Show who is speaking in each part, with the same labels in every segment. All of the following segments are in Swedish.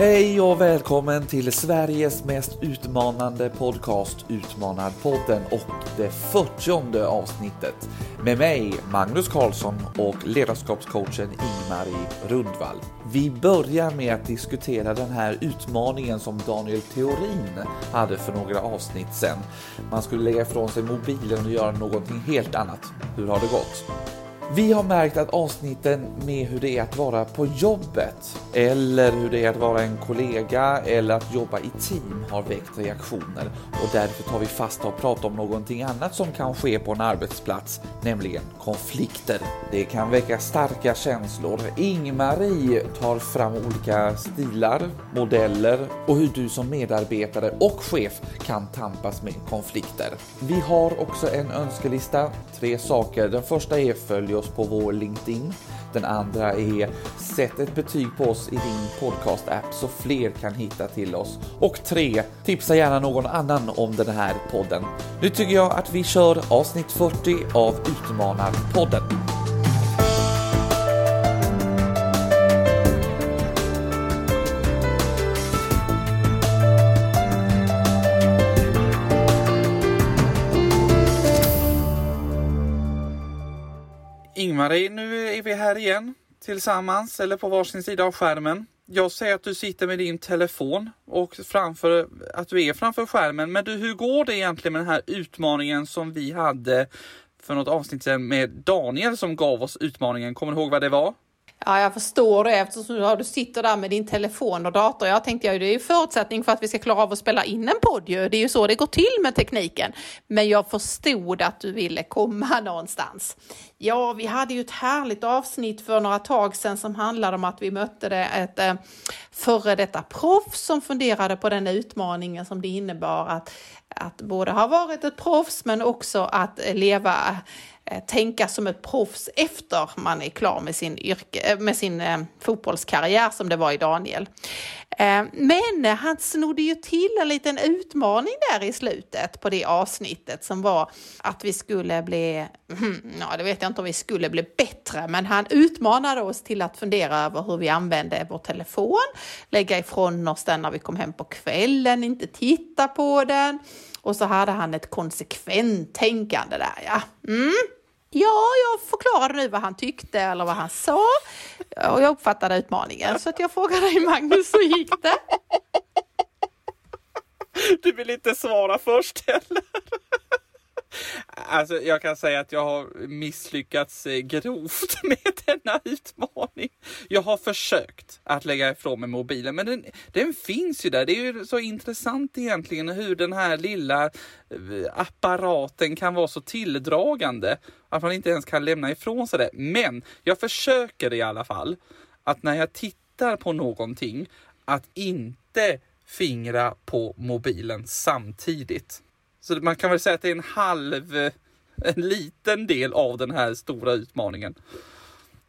Speaker 1: Hej och välkommen till Sveriges mest utmanande podcast Utmanarpodden och det 40 avsnittet med mig Magnus Karlsson och ledarskapscoachen Ingmarie Rundvall. Vi börjar med att diskutera den här utmaningen som Daniel Theorin hade för några avsnitt sedan. Man skulle lägga ifrån sig mobilen och göra någonting helt annat. Hur har det gått? Vi har märkt att avsnitten med hur det är att vara på jobbet eller hur det är att vara en kollega eller att jobba i team har väckt reaktioner och därför tar vi fasta och pratar om någonting annat som kan ske på en arbetsplats, nämligen konflikter. Det kan väcka starka känslor. Ingmarie tar fram olika stilar, modeller och hur du som medarbetare och chef kan tampas med konflikter. Vi har också en önskelista, tre saker. Den första är följ oss på vår LinkedIn. Den andra är sätt ett betyg på oss i din podcast-app så fler kan hitta till oss. Och tre, tipsa gärna någon annan om den här podden. Nu tycker jag att vi kör avsnitt 40 av Utmanarpodden.
Speaker 2: Ingmarie, nu är vi här igen tillsammans eller på varsin sida av skärmen. Jag ser att du sitter med din telefon och framför, att du är framför skärmen. Men du, hur går det egentligen med den här utmaningen som vi hade för något avsnitt sedan med Daniel som gav oss utmaningen? Kommer du ihåg vad det var?
Speaker 3: Ja, jag förstår det eftersom du sitter där med din telefon och dator. Jag tänkte ju det är ju förutsättning för att vi ska klara av att spela in en podd ju. Det är ju så det går till med tekniken. Men jag förstod att du ville komma någonstans. Ja, vi hade ju ett härligt avsnitt för några tag sedan som handlade om att vi mötte ett eh, före detta proffs som funderade på den utmaningen som det innebar att, att både ha varit ett proffs men också att leva Eh, tänka som ett proffs efter man är klar med sin, yrke, eh, med sin eh, fotbollskarriär som det var i Daniel. Men han snodde ju till en liten utmaning där i slutet på det avsnittet som var att vi skulle bli, hmm, ja det vet jag inte om vi skulle bli bättre, men han utmanade oss till att fundera över hur vi använde vår telefon, lägga ifrån oss den när vi kom hem på kvällen, inte titta på den. Och så hade han ett konsekvent tänkande där ja. Mm. Ja, jag förklarade nu vad han tyckte eller vad han sa och jag uppfattade utmaningen så att jag frågade dig Magnus, hur gick det?
Speaker 2: Du vill inte svara först heller? Alltså, jag kan säga att jag har misslyckats eh, grovt med denna utmaning. Jag har försökt att lägga ifrån mig mobilen, men den, den finns ju där. Det är ju så intressant egentligen hur den här lilla eh, apparaten kan vara så tilldragande att man inte ens kan lämna ifrån sig det. Men jag försöker i alla fall att när jag tittar på någonting att inte fingra på mobilen samtidigt. Så man kan väl säga att det är en halv, en liten del av den här stora utmaningen.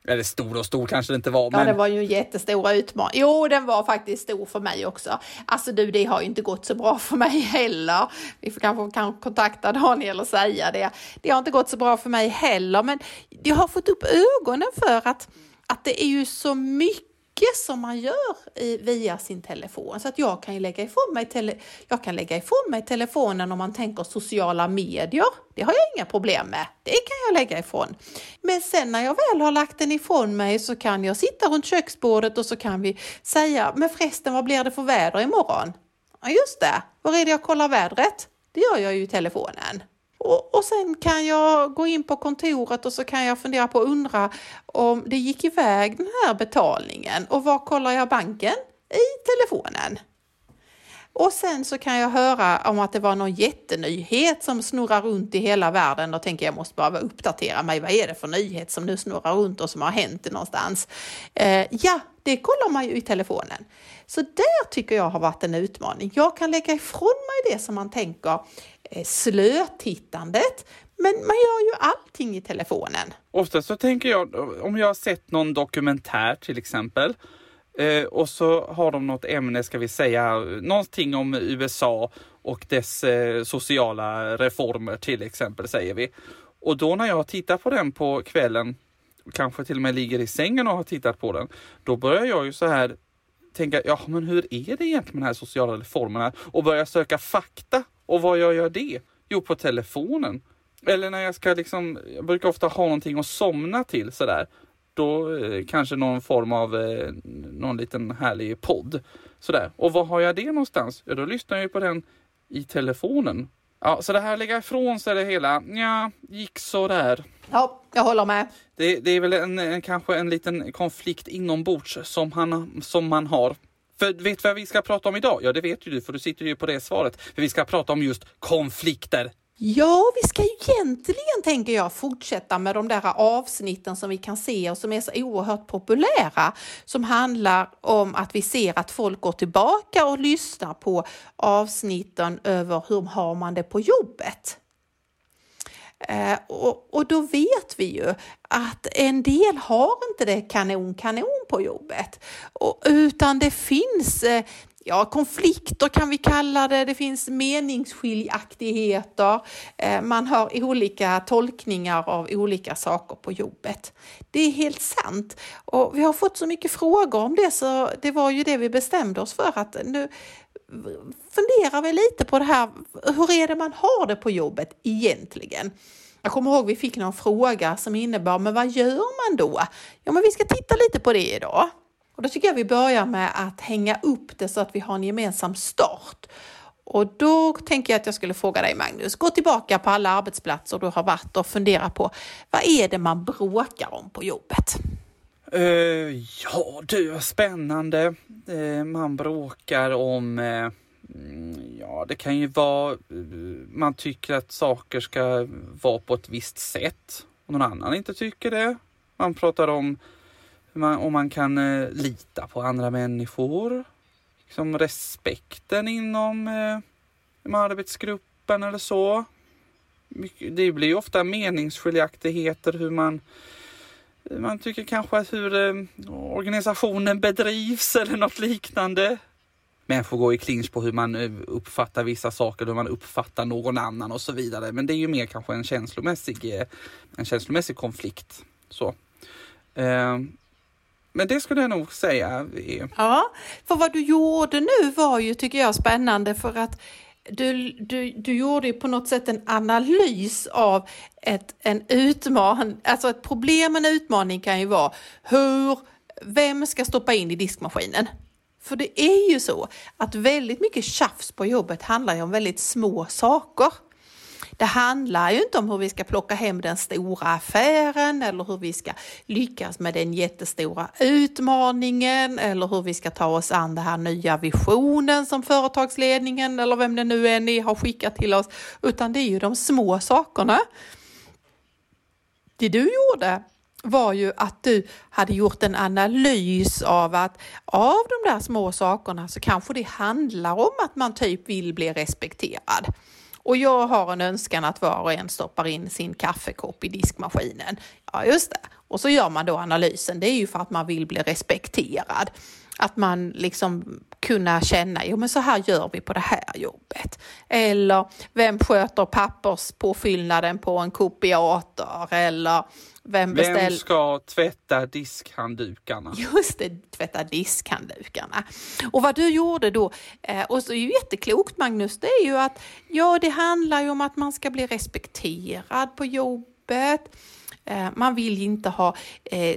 Speaker 2: Eller stor och stor kanske det inte var.
Speaker 3: Men... Ja, det var ju en jättestor utmaning. Jo, den var faktiskt stor för mig också. Alltså du, det har ju inte gått så bra för mig heller. Vi får kanske kan kontakta Daniel och säga det. Det har inte gått så bra för mig heller, men jag har fått upp ögonen för att, att det är ju så mycket mycket som man gör i, via sin telefon. Så att jag kan lägga ifrån mig, tele, jag kan lägga ifrån mig telefonen om man tänker sociala medier. Det har jag inga problem med. Det kan jag lägga ifrån. Men sen när jag väl har lagt den ifrån mig så kan jag sitta runt köksbordet och så kan vi säga, men förresten vad blir det för väder imorgon? Ja just det, var är det jag kollar vädret? Det gör jag ju i telefonen. Och, och sen kan jag gå in på kontoret och så kan jag fundera på och undra om det gick iväg den här betalningen och var kollar jag banken? I telefonen. Och sen så kan jag höra om att det var någon jättenyhet som snurrar runt i hela världen och tänker jag måste bara uppdatera mig. Vad är det för nyhet som nu snurrar runt och som har hänt någonstans? Eh, ja, det kollar man ju i telefonen. Så där tycker jag har varit en utmaning. Jag kan lägga ifrån mig det som man tänker Eh, slötittandet, men man gör ju allting i telefonen.
Speaker 2: Ofta så tänker jag, om jag har sett någon dokumentär till exempel, eh, och så har de något ämne, ska vi säga, någonting om USA och dess eh, sociala reformer till exempel, säger vi. Och då när jag tittar på den på kvällen, kanske till och med ligger i sängen och har tittat på den, då börjar jag ju så här tänka, ja men hur är det egentligen med de här sociala reformerna? Och börja söka fakta. Och vad jag gör det? Jo, på telefonen. Eller när jag ska liksom, jag brukar ofta ha någonting att somna till sådär. Då eh, kanske någon form av, eh, någon liten härlig podd. Sådär. Och var har jag det någonstans? Ja, då lyssnar jag ju på den i telefonen. Ja, så det här lägga ifrån sig det hela, ja, gick så där.
Speaker 3: Ja, jag håller med.
Speaker 2: Det, det är väl en, en, kanske en liten konflikt inombords som, han, som man har. För vet du vad vi ska prata om idag? Ja, det vet ju du, för du sitter ju på det svaret. För vi ska prata om just konflikter.
Speaker 3: Ja, vi ska ju egentligen, tänker jag, fortsätta med de där avsnitten som vi kan se och som är så oerhört populära, som handlar om att vi ser att folk går tillbaka och lyssnar på avsnitten över hur har man det på jobbet. Eh, och, och, då vet vi ju att en del har inte det kanon kanon på jobbet, och, utan det finns eh, ja, konflikter kan vi kalla det, det finns meningsskiljaktigheter, eh, man har olika tolkningar av olika saker på jobbet. Det är helt sant. Och vi har fått så mycket frågor om det så det var ju det vi bestämde oss för att nu funderar vi lite på det här, hur är det man har det på jobbet egentligen? Jag kommer ihåg vi fick någon fråga som innebar, men vad gör man då? Ja, men vi ska titta lite på det idag. Och då tycker jag vi börjar med att hänga upp det så att vi har en gemensam start. Och då tänker jag att jag skulle fråga dig Magnus, gå tillbaka på alla arbetsplatser du har varit och fundera på vad är det man bråkar om på jobbet?
Speaker 2: Uh, ja du, spännande. Uh, man bråkar om, uh, ja det kan ju vara, man tycker att saker ska vara på ett visst sätt och någon annan inte tycker det. Man pratar om man, om man kan lita på andra människor. Liksom respekten inom eh, arbetsgruppen eller så. Det blir ju ofta meningsskiljaktigheter hur man man tycker kanske att hur eh, organisationen bedrivs eller något liknande. Människor går i clinch på hur man eh, uppfattar vissa saker, hur man uppfattar någon annan och så vidare. Men det är ju mer kanske en känslomässig, eh, en känslomässig konflikt. Så. Eh, men det skulle jag nog säga.
Speaker 3: Ja, för vad du gjorde nu var ju, tycker jag, spännande för att du, du, du gjorde på något sätt en analys av ett, en utmaning, alltså ett problem, en utmaning kan ju vara hur, vem ska stoppa in i diskmaskinen? För det är ju så att väldigt mycket tjafs på jobbet handlar ju om väldigt små saker. Det handlar ju inte om hur vi ska plocka hem den stora affären eller hur vi ska lyckas med den jättestora utmaningen eller hur vi ska ta oss an den här nya visionen som företagsledningen eller vem det nu är ni har skickat till oss, utan det är ju de små sakerna. Det du gjorde var ju att du hade gjort en analys av att av de där små sakerna så kanske det handlar om att man typ vill bli respekterad. Och jag har en önskan att var och en stoppar in sin kaffekopp i diskmaskinen. Ja, just det. Och så gör man då analysen. Det är ju för att man vill bli respekterad. Att man liksom kunna känna, jo men så här gör vi på det här jobbet. Eller vem sköter papperspåfyllnaden på en kopiator? Eller vem, beställ...
Speaker 2: vem ska tvätta diskhanddukarna?
Speaker 3: Just det, tvätta diskhanddukarna. Och vad du gjorde då, eh, och så är ju jätteklokt Magnus, det är ju att ja, det handlar ju om att man ska bli respekterad på jobbet. Eh, man vill inte ha eh,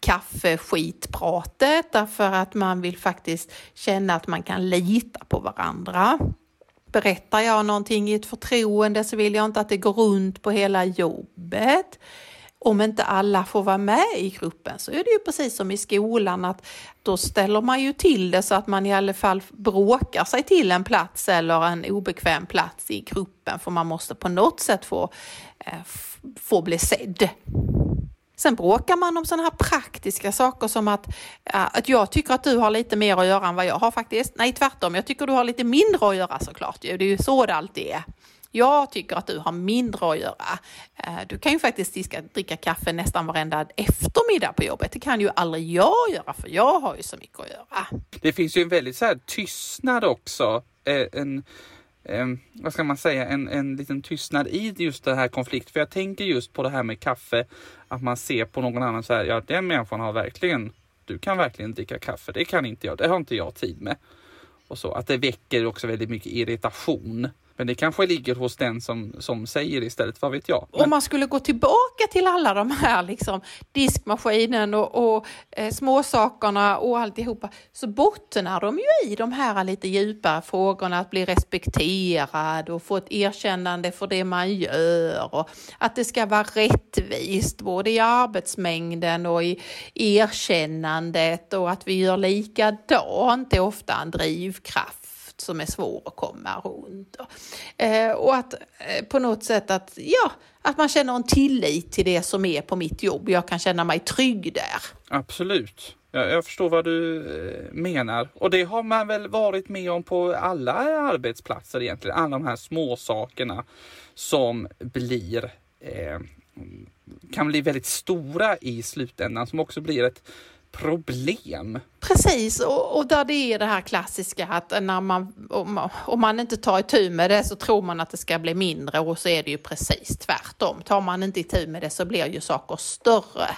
Speaker 3: kaffeskitpratet därför att man vill faktiskt känna att man kan lita på varandra. Berättar jag någonting i ett förtroende så vill jag inte att det går runt på hela jobbet om inte alla får vara med i gruppen så är det ju precis som i skolan att då ställer man ju till det så att man i alla fall bråkar sig till en plats eller en obekväm plats i gruppen för man måste på något sätt få, eh, få bli sedd. Sen bråkar man om sådana här praktiska saker som att, eh, att jag tycker att du har lite mer att göra än vad jag har faktiskt. Nej, tvärtom. Jag tycker du har lite mindre att göra såklart. Det är ju så det alltid är. Jag tycker att du har mindre att göra. Eh, du kan ju faktiskt diska, dricka kaffe nästan varenda eftermiddag på jobbet. Det kan ju aldrig jag göra för jag har ju så mycket att göra.
Speaker 2: Det finns ju en väldigt så här tystnad också. Eh, en, en, vad ska man säga, en, en liten tystnad i just det här konflikten. För jag tänker just på det här med kaffe, att man ser på någon annan så här, ja den människan har verkligen du kan verkligen dricka kaffe. Det kan inte jag. Det har inte jag tid med. Och så att det väcker också väldigt mycket irritation. Men det kanske ligger hos den som, som säger istället, vad vet jag. Men...
Speaker 3: Om man skulle gå tillbaka till alla de här liksom, diskmaskinen och, och eh, småsakerna och alltihopa så bottnar de ju i de här lite djupare frågorna att bli respekterad och få ett erkännande för det man gör och att det ska vara rättvist både i arbetsmängden och i erkännandet och att vi gör likadant är ofta en drivkraft som är svår att komma runt. Eh, och att eh, på något sätt att, ja, att man känner en tillit till det som är på mitt jobb. Jag kan känna mig trygg där.
Speaker 2: Absolut. Jag, jag förstår vad du eh, menar. Och det har man väl varit med om på alla arbetsplatser egentligen. Alla de här små sakerna som blir eh, kan bli väldigt stora i slutändan som också blir ett problem.
Speaker 3: Precis, och, och där det är det här klassiska att när man, om, man, om man inte tar itu med det så tror man att det ska bli mindre och så är det ju precis tvärtom. Tar man inte itu med det så blir ju saker större.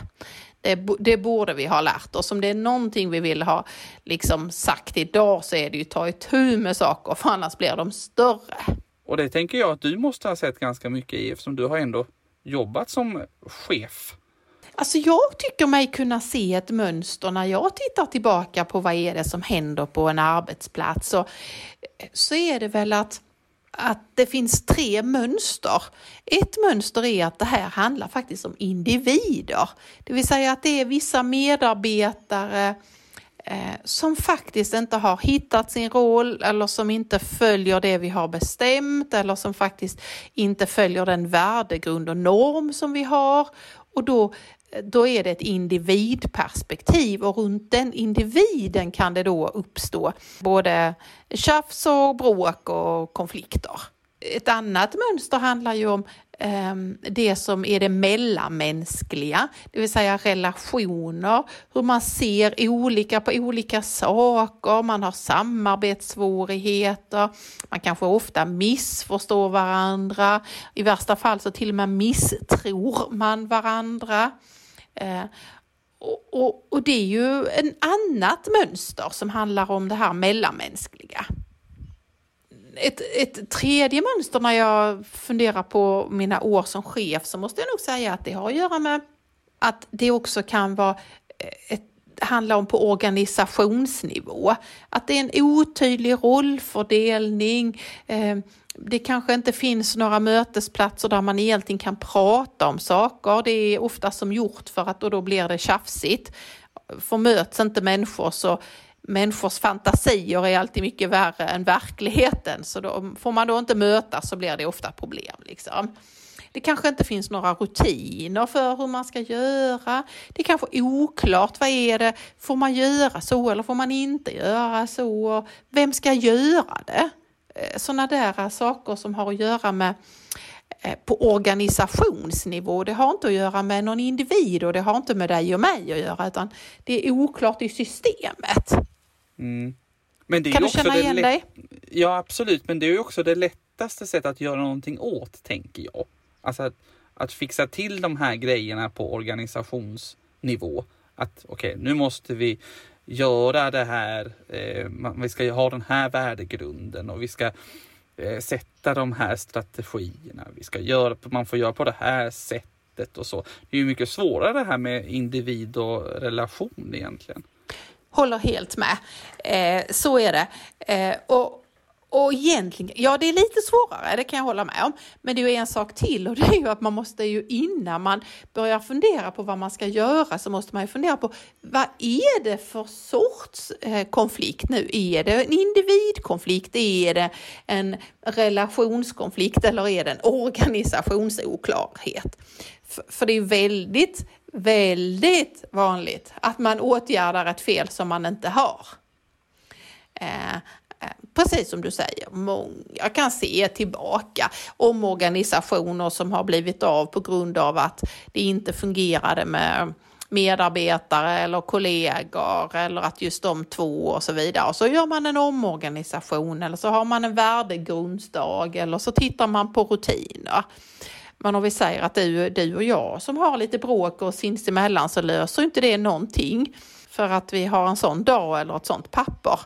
Speaker 3: Det, det, borde vi ha lärt oss. Om det är någonting vi vill ha liksom sagt idag så är det ju ta itu med saker för annars blir de större.
Speaker 2: Och det tänker jag att du måste ha sett ganska mycket i eftersom du har ändå jobbat som chef
Speaker 3: Alltså jag tycker mig kunna se ett mönster när jag tittar tillbaka på vad är det som händer på en arbetsplats. Så, eh, så är det väl att, att det finns tre mönster. Ett mönster är att det här handlar faktiskt om individer. Det vill säga att det är vissa medarbetare eh, som faktiskt inte har hittat sin roll eller som inte följer det vi har bestämt eller som faktiskt inte följer den värdegrund och norm som vi har. Och då då är det ett individperspektiv och runt den individen kan det då uppstå både tjafs och bråk och konflikter. Ett annat mönster handlar ju om ehm, det som är det mellanmänskliga, det vill säga relationer, hur man ser olika på olika saker, man har samarbetssvårigheter, man kanske ofta missförstår varandra, i värsta fall så till och med misstror man varandra. Eh, och, och, och, det är ju en annat mönster som handlar om det här mellanmänskliga. Ett, ett tredje mönster när jag funderar på mina år som chef så måste jag nog säga att det har att göra med att det också kan vara ett handla om på organisationsnivå. Att det är en otydlig rollfördelning, eh, det kanske inte finns några mötesplatser där man egentligen kan prata om saker. Det är ofta som gjort för att och då blir det tjafsigt. För möts inte människor så människors fantasier är alltid mycket värre än verkligheten. Så då, får man då inte mötas så blir det ofta problem. Liksom. Det kanske inte finns några rutiner för hur man ska göra. Det är kanske oklart, vad är det, får man göra så eller får man inte göra så? Vem ska göra det? Eh, sådana där saker som har att göra med eh, på organisationsnivå. Det har inte att göra med någon individ och det har inte med dig och mig att göra utan det är oklart i systemet.
Speaker 2: Mm.
Speaker 3: kan du känna igen dig?
Speaker 2: Ja absolut, men det är ju också det lättaste sättet att göra någonting åt, tänker jag. Alltså att, att fixa till de här grejerna på organisationsnivå. Att okej, okay, nu måste vi göra det här, eh, vi ska ha den här värdegrunden och vi ska eh, sätta de här strategierna. Vi ska göra, man får göra på det här sättet och så. Det är ju mycket svårare det här med individ och relation egentligen.
Speaker 3: Håller helt med. Eh, så är det. Eh, och och egentligen, ja det är lite svårare, det kan jag hålla med om. Men det är ju en sak till och det är ju att man måste ju innan man börjar fundera på vad man ska göra så måste man ju fundera på vad är det för sorts eh, konflikt nu? Är det en individkonflikt? Är det en relationskonflikt eller är det en organisationsoklarhet? För, för det är väldigt, väldigt vanligt att man åtgärdar ett fel som man inte har. Eh, Precis som du säger, många kan se tillbaka omorganisationer som har blivit av på grund av att det inte fungerade med medarbetare eller kollegor eller att just de två och så vidare. Och så gör man en omorganisation eller så har man en värdegrundsdag eller så tittar man på rutiner. Men om vi säger att du, du och jag som har lite bråk och sinsemellan så löser inte det någonting. för att vi har en sån dag eller ett sånt papper.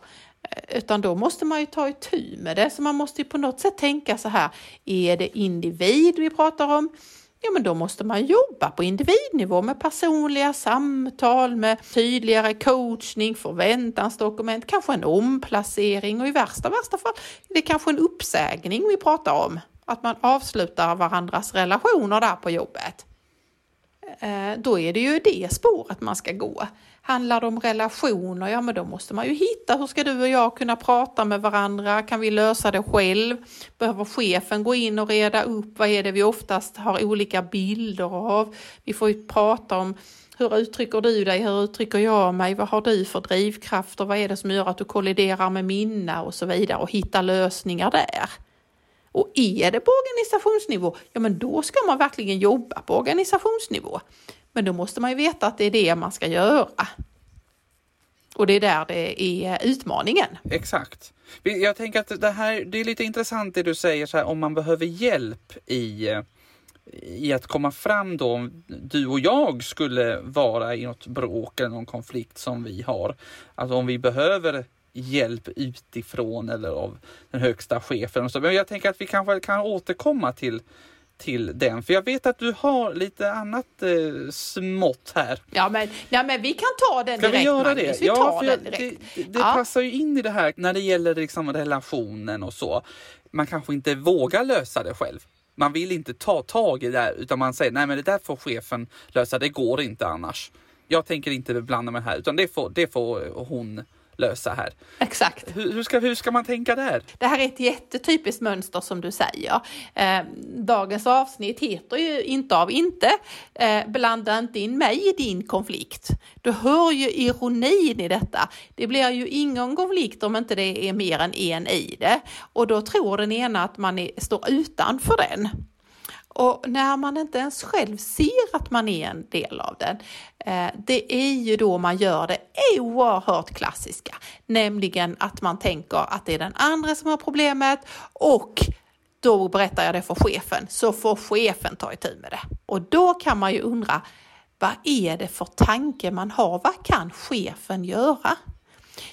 Speaker 3: Utan då måste man ju ta itu med det. Så man måste ju på något sätt tänka så här, är det individ vi pratar om? Ja, men då måste man jobba på individnivå med personliga samtal, med tydligare coachning, förväntansdokument, kanske en omplacering och i värsta, värsta fall det är kanske en uppsägning vi pratar om. Att man avslutar varandras relationer där på jobbet. Eh, då är det ju det spåret man ska gå. Handlar det om relationer, ja men då måste man ju hitta hur ska du och jag kunna prata med varandra? Kan vi lösa det själv? Behöver chefen gå in och reda upp? Vad är det vi oftast har olika bilder av? Vi får ju prata om hur uttrycker du dig? Hur uttrycker jag mig? Vad har du för drivkrafter? Vad är det som gör att du kolliderar med mina och så vidare och hitta lösningar där. Och är det på organisationsnivå, ja men då ska man verkligen jobba på organisationsnivå. Men då måste man ju veta att det är det man ska göra. Och det är där det är utmaningen.
Speaker 2: Exakt. Jag tänker att det här, det är lite intressant det du säger så här, om man behöver hjälp i, i att komma fram då om du och jag skulle vara i något bråk eller någon konflikt som vi har. Alltså om vi behöver hjälp utifrån eller av den högsta chefen. Och så. Men jag tänker att vi kanske kan återkomma till till den. För jag vet att du har lite annat eh, smått här.
Speaker 3: Ja men, ja, men vi kan ta den
Speaker 2: Ska
Speaker 3: direkt
Speaker 2: vi göra
Speaker 3: Magnus.
Speaker 2: det?
Speaker 3: Vi
Speaker 2: ja,
Speaker 3: tar
Speaker 2: för
Speaker 3: direkt.
Speaker 2: det, det
Speaker 3: Ja.
Speaker 2: passar ju in i det här när det gäller liksom relationen och så. Man kanske inte vågar lösa det själv. Man vill inte ta tag i det här utan man säger nej men det där får chefen lösa, det går inte annars. Jag tänker inte blanda mig här utan det får, det får hon lösa här.
Speaker 3: Exakt.
Speaker 2: Hur, hur, ska, hur ska man tänka där?
Speaker 3: Det här är ett jättetypiskt mönster som du säger. Eh, dagens avsnitt heter ju inte av inte. Eh, blanda inte in mig i din konflikt. Du hör ju ironin i detta. Det blir ju ingen konflikt om inte det är mer än en i det. Och då tror den ena att man är, står utanför den. Och när man inte ens själv ser att man är en del av den, eh, det är ju då man gör det oerhört klassiska, nämligen att man tänker att det är den andra som har problemet och då berättar jag det för chefen, så får chefen ta itu med det. Och då kan man ju undra, vad är det för tanke man har? Vad kan chefen göra?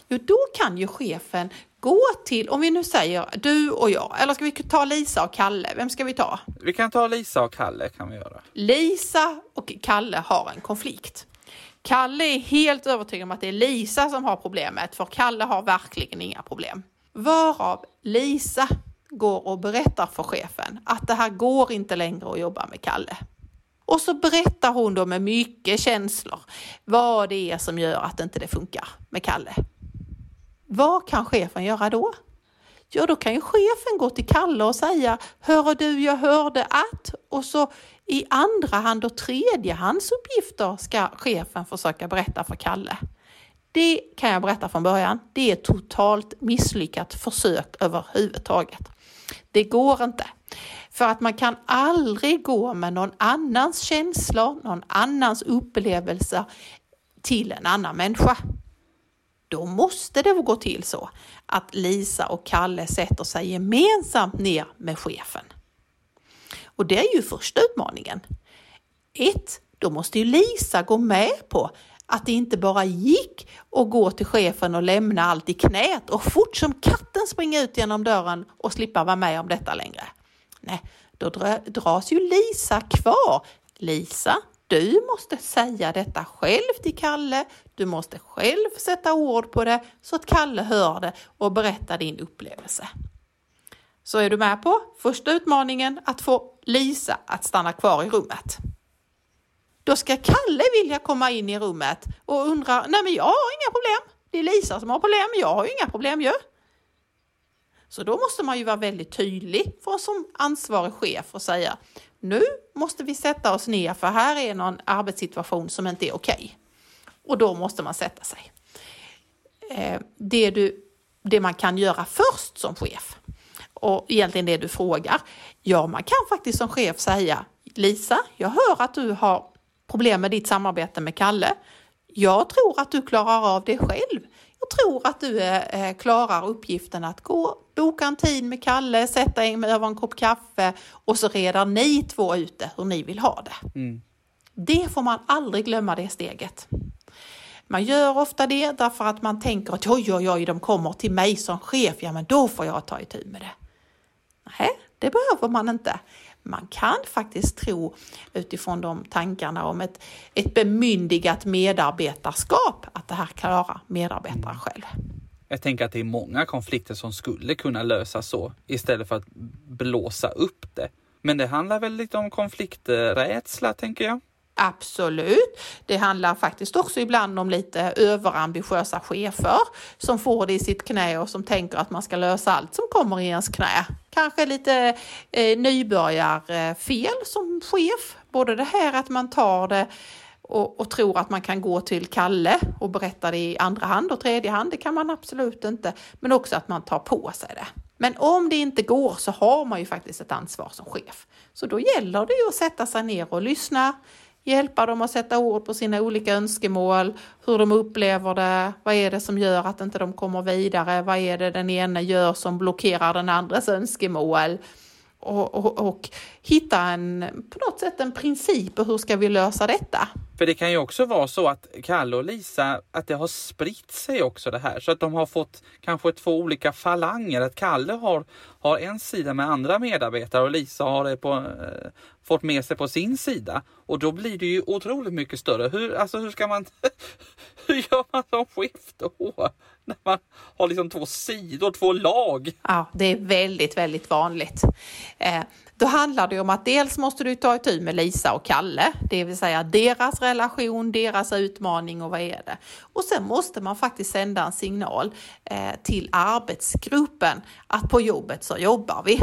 Speaker 3: Jo, då kan ju chefen gå till, om vi nu säger du och jag, eller ska vi ta Lisa och Kalle? Vem ska vi ta?
Speaker 2: Vi kan ta Lisa och Kalle kan vi göra.
Speaker 3: Lisa och Kalle har en konflikt. Kalle är helt övertygad om att det är Lisa som har problemet, för Kalle har verkligen inga problem. Varav Lisa går och berättar för chefen att det här går inte längre att jobba med Kalle. Och så berättar hon då med mycket känslor vad det är som gör att inte det funkar med Kalle. Vad kan chefen göra då? Ja, då kan ju chefen gå till Kalle och säga Hör du, jag hörde att och så i andra hand och tredje hands uppgifter ska chefen försöka berätta för Kalle. Det kan jag berätta från början. Det är ett totalt misslyckat försök överhuvudtaget. Det går inte. För att man kan aldrig gå med någon annans känslor, någon annans upplevelser till en annan människa. Då måste det gå till så att Lisa och Kalle sätter sig gemensamt ner med chefen. Och det är ju första utmaningen. Ett, då måste ju Lisa gå med på att det inte bara gick att gå till chefen och lämna allt i knät och fort som katten springa ut genom dörren och slippa vara med om detta längre. Nej, då dras ju Lisa kvar. Lisa, du måste säga detta själv till Kalle. Du måste själv sätta ord på det så att Kalle hör det och berättar din upplevelse. Så är du med på första utmaningen att få Lisa att stanna kvar i rummet. Då ska Kalle vilja komma in i rummet och undra, nej men jag har inga problem. Det är Lisa som har problem, jag har ju inga problem ju. Så då måste man ju vara väldigt tydlig för som ansvarig chef och säga, nu måste vi sätta oss ner för här är någon arbetssituation som inte är okej. Okay. Och då måste man sätta sig. Eh, det, du, det man kan göra först som chef och egentligen det du frågar. Ja, man kan faktiskt som chef säga Lisa, jag hör att du har problem med ditt samarbete med Kalle. Jag tror att du klarar av det själv. Jag tror att du eh, klarar uppgiften att gå, boka en tid med Kalle, sätta er över en kopp kaffe och så reder ni två ut det hur ni vill ha det.
Speaker 2: Mm.
Speaker 3: Det får man aldrig glömma det steget. Man gör ofta det därför att man tänker att oj, oj, oj, de kommer till mig som chef, ja men då får jag ta itu med det. Nej, det behöver man inte. Man kan faktiskt tro utifrån de tankarna om ett, ett bemyndigat medarbetarskap att det här klarar medarbetaren själv.
Speaker 2: Jag tänker att det är många konflikter som skulle kunna lösas så istället för att blåsa upp det. Men det handlar väl lite om konflikträdsla, tänker jag.
Speaker 3: Absolut. Det handlar faktiskt också ibland om lite överambitiösa chefer som får det i sitt knä och som tänker att man ska lösa allt som kommer i ens knä. Kanske lite eh, nybörjarfel som chef. Både det här att man tar det och, och, tror att man kan gå till Kalle och berätta det i andra hand och tredje hand. Det kan man absolut inte. Men också att man tar på sig det. Men om det inte går så har man ju faktiskt ett ansvar som chef. Så då gäller det ju att sätta sig ner och lyssna, hjälpa dem att sätta ord på sina olika önskemål, hur de upplever det, vad är det som gör att inte de kommer vidare, vad är det den ena gör som blockerar den andres önskemål? Och, och, och hitta en, på något sätt en princip och hur ska vi lösa detta?
Speaker 2: För det kan ju också vara så att Kalle och Lisa, att det har spritt sig också det här så att de har fått kanske två olika falanger. Att Kalle har, har en sida med andra medarbetare och Lisa har det på, eh, fått med sig på sin sida. Och då blir det ju otroligt mycket större. Hur, alltså hur ska man, hur gör man som chef då? När man har liksom två sidor, två lag.
Speaker 3: Ja, det är väldigt, väldigt vanligt. Eh, då handlar det om att dels måste du ta itu med Lisa och Kalle, det vill säga deras relation, deras utmaning och vad är det? Och sen måste man faktiskt sända en signal eh, till arbetsgruppen att på jobbet så jobbar vi.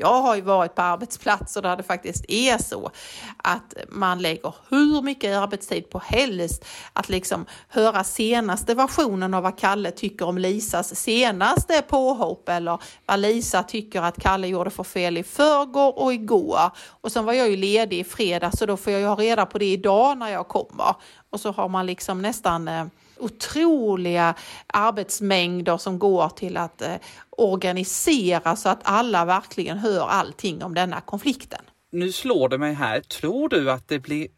Speaker 3: Jag har ju varit på arbetsplatser där det faktiskt är så att man lägger hur mycket arbetstid på helst att liksom höra senaste versionen av vad Kalle tycker om Lisas senaste påhopp eller vad Lisa tycker att Kalle gjorde för fel i förrgår och igår. Och sen var jag ju ledig i fredag så då får jag ju ha reda på det idag när jag kommer. Och så har man liksom nästan eh, otroliga arbetsmängder som går till att eh, organisera så att alla verkligen hör allting om denna konflikten.
Speaker 2: Nu slår det mig här, tror du att det blir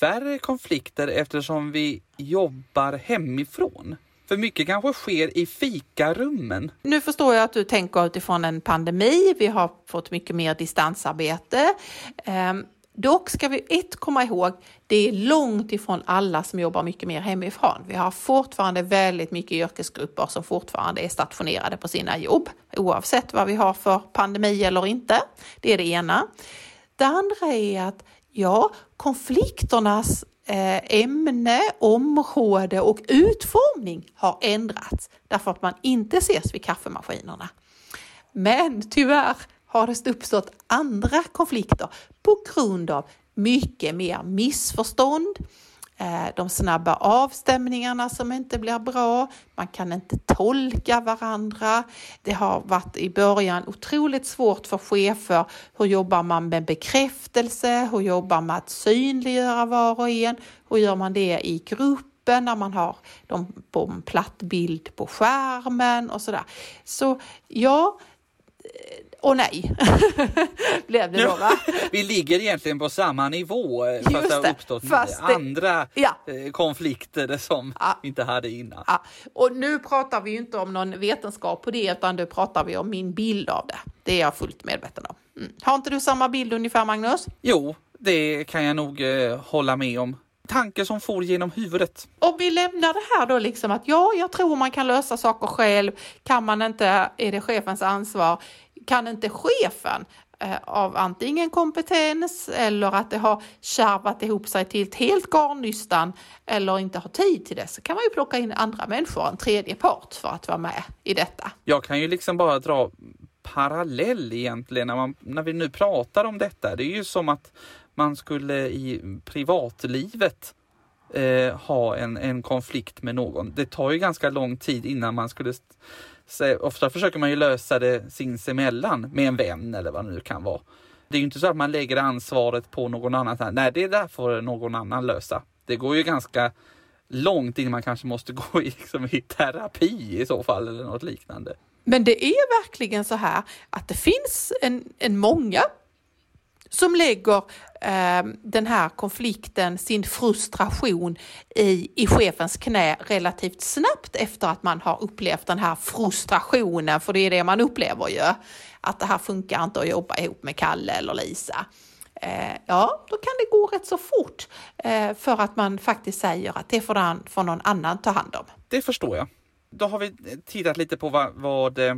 Speaker 2: färre konflikter eftersom vi jobbar hemifrån? För mycket kanske sker i fikarummen.
Speaker 3: Nu förstår jag att du tänker utifrån en pandemi. Vi har fått mycket mer distansarbete. Dock ska vi ett komma ihåg, det är långt ifrån alla som jobbar mycket mer hemifrån. Vi har fortfarande väldigt mycket yrkesgrupper som fortfarande är stationerade på sina jobb, oavsett vad vi har för pandemi eller inte. Det är det ena. Det andra är att ja, konflikternas eh, ämne, område och utformning har ändrats därför att man inte ses vid kaffemaskinerna. Men tyvärr har det uppstått andra konflikter på grund av mycket mer missförstånd, eh, de snabba avstämningarna som inte blir bra, man kan inte tolka varandra. Det har varit i början otroligt svårt för chefer. Hur jobbar man med bekräftelse? Hur jobbar man med att synliggöra var och en? Hur gör man det i gruppen när man har dem på en platt bild på skärmen och sådär. Så ja, och nej, blev det då va?
Speaker 2: Vi ligger egentligen på samma nivå eh, fast det har uppstått fast andra ja. Eh, konflikter som ja. vi inte hade innan.
Speaker 3: Ja. Och nu pratar vi ju inte om någon vetenskap på det utan nu pratar vi om min bild av det. Det är jag fullt medveten om. Mm. Har inte du samma bild ungefär Magnus?
Speaker 2: Jo, det kan jag nog eh, hålla med om tanke som for genom huvudet.
Speaker 3: Om vi lämnar det här då liksom att ja, jag tror man kan lösa saker själv. Kan man inte, är det chefens ansvar kan inte chefen eh, av antingen kompetens eller att det har kärvat ihop sig till ett helt garnnystan eller inte har tid till det så kan man ju plocka in andra människor, en tredje part för att vara med i detta.
Speaker 2: Jag kan ju liksom bara dra parallell egentligen när, man, när vi nu pratar om detta. Det är ju som att man skulle i privatlivet eh, ha en, en konflikt med någon. Det tar ju ganska lång tid innan man skulle så ofta försöker man ju lösa det sinsemellan med en vän eller vad det nu kan vara. Det är ju inte så att man lägger ansvaret på någon annan. Nej, det där får någon annan lösa. Det går ju ganska långt innan man kanske måste gå i, liksom, i terapi i så fall eller något liknande.
Speaker 3: Men det är verkligen så här att det finns en, en många som lägger eh, den här konflikten, sin frustration i, i chefens knä relativt snabbt efter att man har upplevt den här frustrationen, för det är det man upplever ju, att det här funkar inte att jobba ihop med Kalle eller Lisa. Eh, ja, då kan det gå rätt så fort eh, för att man faktiskt säger att det får, den, får någon annan ta hand om.
Speaker 2: Det förstår jag. Då har vi eh, tittat lite på vad, vad eh,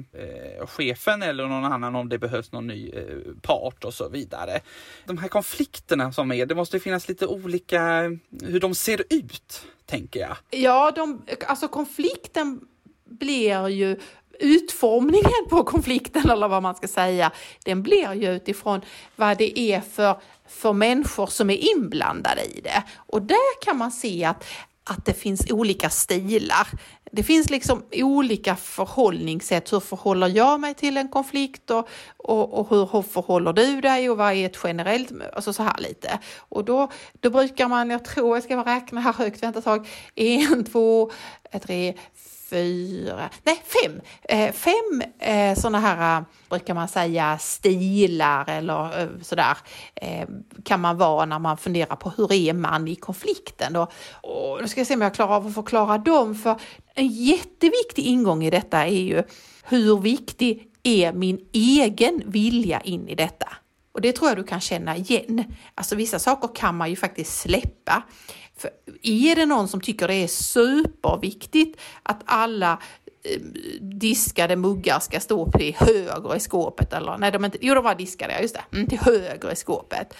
Speaker 2: chefen eller någon annan om det behövs någon ny eh, part och så vidare. De här konflikterna som är, det måste finnas lite olika eh, hur de ser ut, tänker jag.
Speaker 3: Ja, de, alltså konflikten blir ju utformningen på konflikten eller vad man ska säga, den blir ju utifrån vad det är för, för människor som är inblandade i det. Och där kan man se att, att det finns olika stilar. Det finns liksom olika förhållningssätt. Hur förhåller jag mig till en konflikt och, och, och hur, hur förhåller du dig och vad är ett generellt, alltså så här lite. Och då, då brukar man, jag tror jag ska räkna här högt, vänta ett tag, en, två, tre, fyra, nej fem, eh, fem eh, sådana här, eh, brukar man säga, stilar eller eh, sådär, eh, kan man vara när man funderar på hur är man i konflikten. Då. Och nu ska jag se om jag klarar av att förklara dem, för en jätteviktig ingång i detta är ju hur viktig är min egen vilja in i detta? Och det tror jag du kan känna igen. Alltså vissa saker kan man ju faktiskt släppa. För är det någon som tycker det är superviktigt att alla eh, diskade muggar ska stå till höger i skåpet eller nej, de inte, jo de var diskade, just det, mm, till höger i skåpet.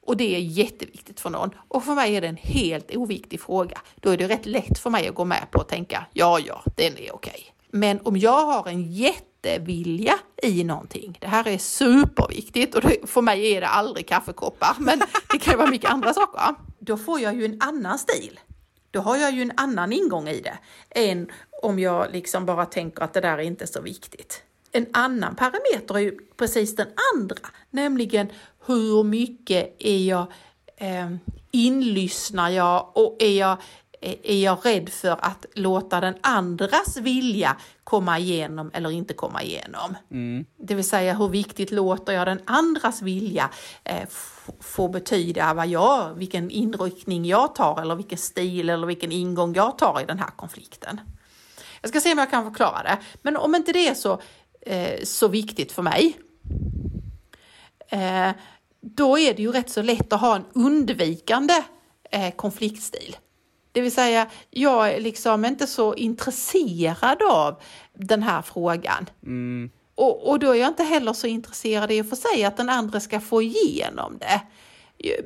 Speaker 3: Och det är jätteviktigt för någon. Och för mig är det en helt oviktig fråga. Då är det rätt lätt för mig att gå med på att tänka, ja, ja, den är okej. Men om jag har en jättevilja i någonting, det här är superviktigt och för mig är det aldrig kaffekoppar, men det kan ju vara mycket andra saker då får jag ju en annan stil. Då har jag ju en annan ingång i det än om jag liksom bara tänker att det där är inte så viktigt. En annan parameter är ju precis den andra, nämligen hur mycket är jag eh, inlyssnar jag och är jag är jag rädd för att låta den andras vilja komma igenom eller inte komma igenom. Mm. Det vill säga hur viktigt låter jag den andras vilja eh, få betyda vad jag, vilken inriktning jag tar eller vilken stil eller vilken ingång jag tar i den här konflikten. Jag ska se om jag kan förklara det, men om inte det är så, eh, så viktigt för mig, eh, då är det ju rätt så lätt att ha en undvikande eh, konfliktstil. Det vill säga, jag är liksom inte så intresserad av den här frågan. Mm. Och, och då är jag inte heller så intresserad i och för sig att den andra ska få igenom det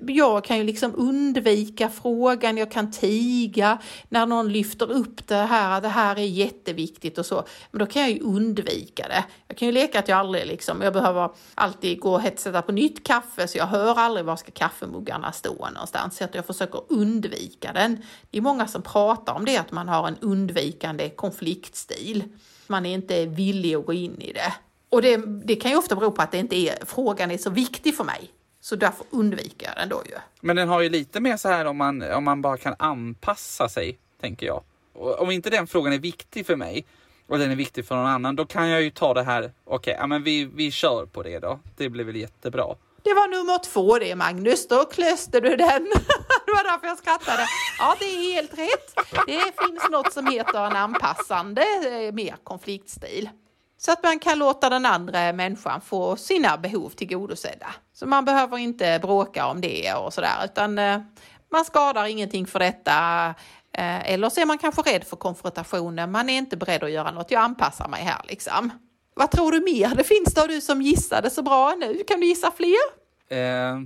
Speaker 3: jag kan ju liksom undvika frågan, jag kan tiga när någon lyfter upp det här, det här är jätteviktigt och så. Men då kan jag ju undvika det. Jag kan ju leka att jag aldrig liksom, jag behöver alltid gå och sätta på nytt kaffe så jag hör aldrig var ska kaffemuggarna stå någonstans. Så att jag försöker undvika den. Det är många som pratar om det, att man har en undvikande konfliktstil. Man är inte villig att gå in i det. Och det, det kan ju ofta bero på att det inte är, frågan är så viktig för mig. Så därför undviker jag den då ju.
Speaker 2: Men den har ju lite mer så här om man, om man bara kan anpassa sig, tänker jag. Och om inte den frågan är viktig för mig och den är viktig för någon annan, då kan jag ju ta det här, okej, okay, ja men vi, vi kör på det då. Det blir väl jättebra.
Speaker 3: Det var nummer två det Magnus, då klöste du den. det var därför jag skrattade. Ja, det är helt rätt. Det finns något som heter en anpassande, eh, mer konfliktstil. Så att man kan låta den andra människan få sina behov tillgodosedda. Så man behöver inte bråka om det och sådär, utan eh, man skadar ingenting för detta. Eh, eller så är man kanske rädd för konfrontationen, man är inte beredd att göra något, jag anpassar mig här liksom. Vad tror du mer det finns då, du som gissade så bra nu? Kan du gissa fler?
Speaker 2: Eh,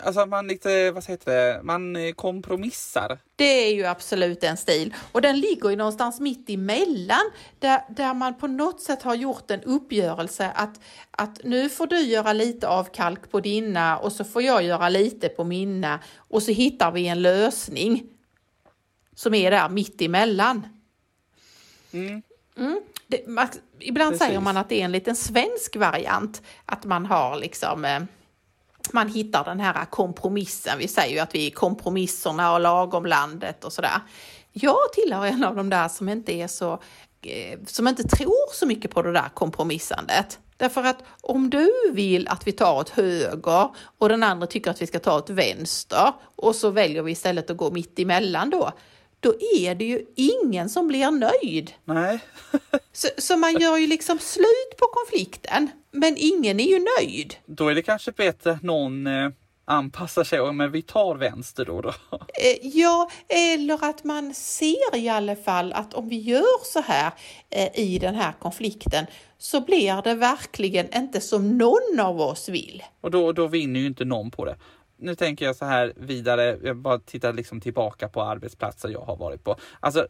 Speaker 2: alltså man lite, vad heter det, man eh, kompromissar.
Speaker 3: Det är ju absolut en stil och den ligger ju någonstans mitt emellan där, där man på något sätt har gjort en uppgörelse att, att nu får du göra lite avkalk på dina och så får jag göra lite på mina och så hittar vi en lösning som är där mitt emellan. Mm. Mm. Det, man, ibland Precis. säger man att det är en liten svensk variant, att man har liksom eh, man hittar den här kompromissen. Vi säger ju att vi är kompromisserna och lagomlandet och sådär. Jag tillhör en av de där som inte är så, eh, som inte tror så mycket på det där kompromissandet. Därför att om du vill att vi tar åt höger och den andra tycker att vi ska ta åt vänster och så väljer vi istället att gå mitt emellan då, då är det ju ingen som blir nöjd.
Speaker 2: Nej.
Speaker 3: Så, så, man gör ju liksom slut på konflikten, men ingen är ju nöjd.
Speaker 2: Då är det kanske bättre att någon eh, anpassar sig, men vi tar vänster då. då.
Speaker 3: Eh, ja, eller att man ser i alla fall att om vi gör så här eh, i den här konflikten så blir det verkligen inte som någon av oss vill.
Speaker 2: Och då, då vinner ju inte någon på det nu tänker jag så här vidare, jag bara tittar liksom tillbaka på arbetsplatser jag har varit på. Alltså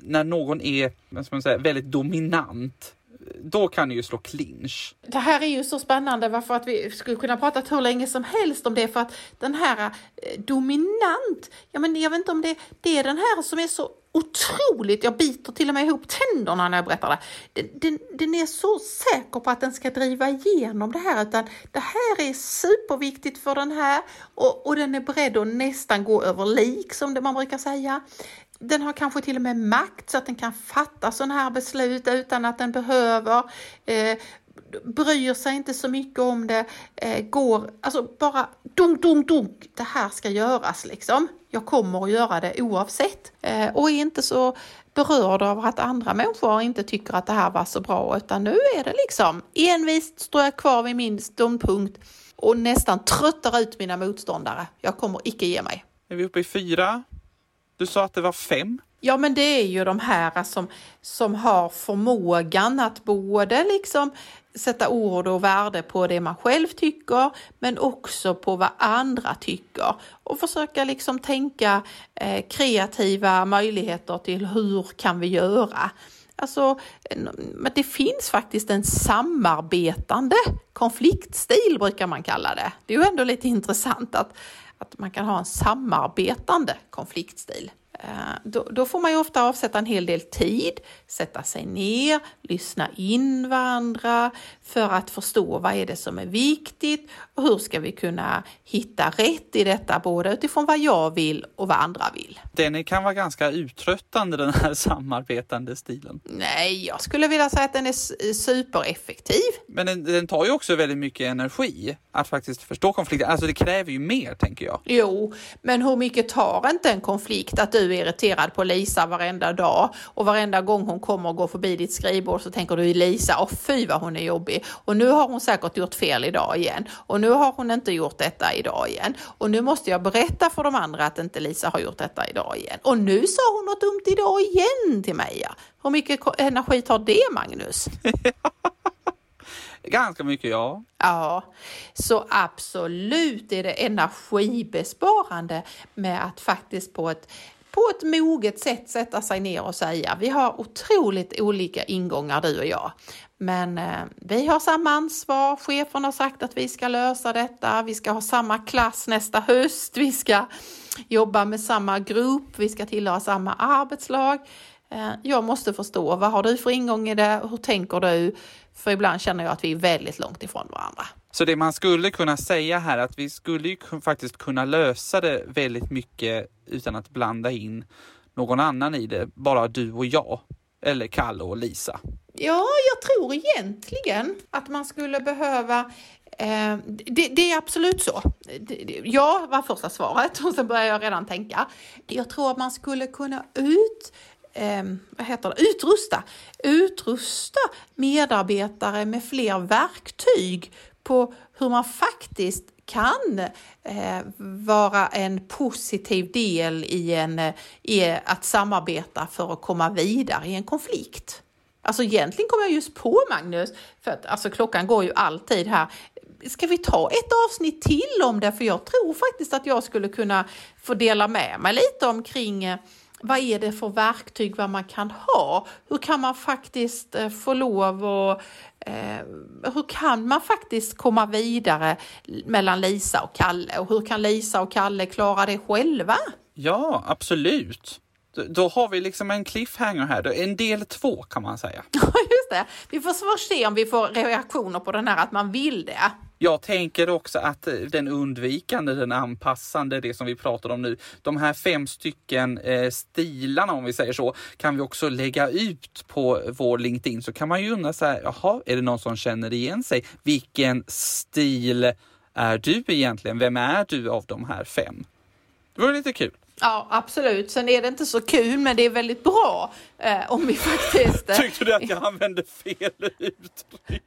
Speaker 2: när någon är ska man säga, väldigt dominant då kan det ju slå clinch.
Speaker 3: Det här är ju så spännande varför att vi skulle kunna prata hur länge som helst om det för att den här eh, dominant, ja men jag vet inte om det, det är den här som är så otroligt, jag biter till och med ihop tänderna när jag berättar det. Den, den, den, är så säker på att den ska driva igenom det här utan det här är superviktigt för den här och, och den är beredd att nästan gå över lik som det man brukar säga den har kanske till och med makt så att den kan fatta sådana här beslut utan att den behöver. Eh, bryr sig inte så mycket om det, eh, går, alltså bara dunk, dunk, dunk, det här ska göras liksom. Jag kommer att göra det oavsett eh, och är inte så berörd av att andra människor inte tycker att det här var så bra utan nu är det liksom envist står jag kvar vid min ståndpunkt och nästan tröttar ut mina motståndare. Jag kommer icke ge mig.
Speaker 2: Är vi uppe i fyra? Du sa att det var fem?
Speaker 3: Ja, men det är ju de här som, som har förmågan att både liksom sätta ord och värde på det man själv tycker, men också på vad andra tycker och försöka liksom tänka eh, kreativa möjligheter till hur kan vi göra? Alltså, men det finns faktiskt en samarbetande konfliktstil brukar man kalla det. Det är ju ändå lite intressant att, att man kan ha en samarbetande konfliktstil. Eh, då, då, får man ju ofta avsätta en hel del tid, sätta sig ner, lyssna in varandra för att förstå vad är det som är viktigt och hur ska vi kunna hitta rätt i detta både utifrån vad jag vill och vad andra vill.
Speaker 2: Den kan vara ganska uttröttande den här samarbetande stilen.
Speaker 3: Nej, jag skulle vilja säga att den är supereffektiv.
Speaker 2: Men den, den tar ju också väldigt mycket energi att faktiskt förstå konflikten. Alltså det kräver ju mer tänker jag.
Speaker 3: Jo, men hur mycket tar inte en konflikt att du är irriterad på Lisa varenda dag och varenda gång hon kommer och går förbi ditt skrivbord så tänker du Lisa, och fy vad hon är jobbig och nu har hon säkert gjort fel idag igen och nu har hon inte gjort detta idag igen och nu måste jag berätta för de andra att inte Lisa har gjort detta idag igen och nu sa hon något dumt idag igen till mig. Ja. Hur mycket energi tar det Magnus?
Speaker 2: Ganska mycket, ja.
Speaker 3: Ja, så absolut är det energibesparande med att faktiskt på ett på ett moget sätt sätta sig ner och säga vi har otroligt olika ingångar du och jag. Men eh, vi har samma ansvar. Chefen har sagt att vi ska lösa detta. Vi ska ha samma klass nästa höst. Vi ska jobba med samma grupp. Vi ska tillhöra samma arbetslag. Eh, jag måste förstå vad har du för ingång i det? Hur tänker du? För ibland känner jag att vi är väldigt långt ifrån varandra.
Speaker 2: Så det man skulle kunna säga här att vi skulle ju faktiskt kunna lösa det väldigt mycket utan att blanda in någon annan i det, bara du och jag. Eller Kalle och Lisa.
Speaker 3: Ja, jag tror egentligen att man skulle behöva eh, det, det, är absolut så. Ja, var första svaret och sen börjar jag redan tänka. Jag tror att man skulle kunna ut eh, vad heter det, utrusta, utrusta medarbetare med fler verktyg på hur man faktiskt kan eh, vara en positiv del i, en, eh, i att samarbeta för att komma vidare i en konflikt. Alltså egentligen kom jag just på Magnus, för att alltså, klockan går ju alltid här. Ska vi ta ett avsnitt till om det? För jag tror faktiskt att jag skulle kunna få dela med mig lite omkring eh, vad är det för verktyg vad man kan ha? Hur kan man faktiskt eh, få lov och eh, hur kan man faktiskt komma vidare mellan Lisa och Kalle och hur kan Lisa och Kalle klara det själva?
Speaker 2: Ja, absolut. Då har vi liksom en cliffhanger här, en del två kan man säga.
Speaker 3: Ja, just det. Vi får se om vi får reaktioner på den här att man vill det.
Speaker 2: Jag tänker också att eh, den undvikande, den anpassande, det som vi pratar om nu, de här fem stycken eh, stilarna om vi säger så, kan vi också lägga ut på vår LinkedIn. Så kan man ju undra så här, jaha, är det någon som känner igen sig? Vilken stil är du egentligen? Vem är du av de här fem? Det vore lite kul.
Speaker 3: Ja, absolut. Sen är det inte så kul, men det är väldigt bra eh, om vi faktiskt... Eh,
Speaker 2: Tyckte du att jag använde fel uttryck?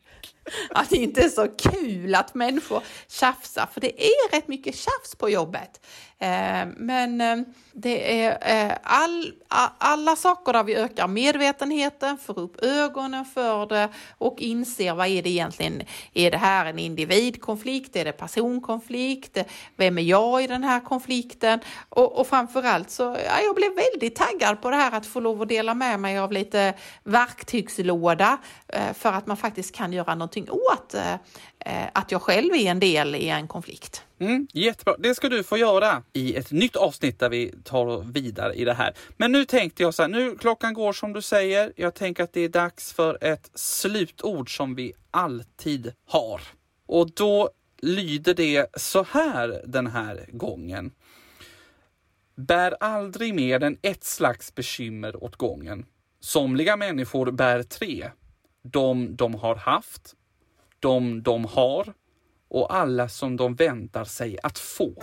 Speaker 3: Att det inte är så kul att människor tjafsar, för det är rätt mycket tjafs på jobbet. Eh, men eh, det är eh, all, alla saker där vi ökar medvetenheten, får upp ögonen för det och inser vad är det egentligen? Är det här en individkonflikt? Är det personkonflikt? Vem är jag i den här konflikten? Och, och framförallt så, ja, jag blev väldigt taggad på det här att få lov att dela med mig av lite verktygslåda för att man faktiskt kan göra någonting åt Eh, att jag själv är en del i en konflikt.
Speaker 2: Mm, jättebra, det ska du få göra i ett nytt avsnitt där vi tar vidare i det här. Men nu tänkte jag så här, nu klockan går som du säger. Jag tänker att det är dags för ett slutord som vi alltid har. Och då lyder det så här den här gången. Bär aldrig mer än ett slags bekymmer åt gången. Somliga människor bär tre. De de har haft, de de har och alla som de väntar sig att få.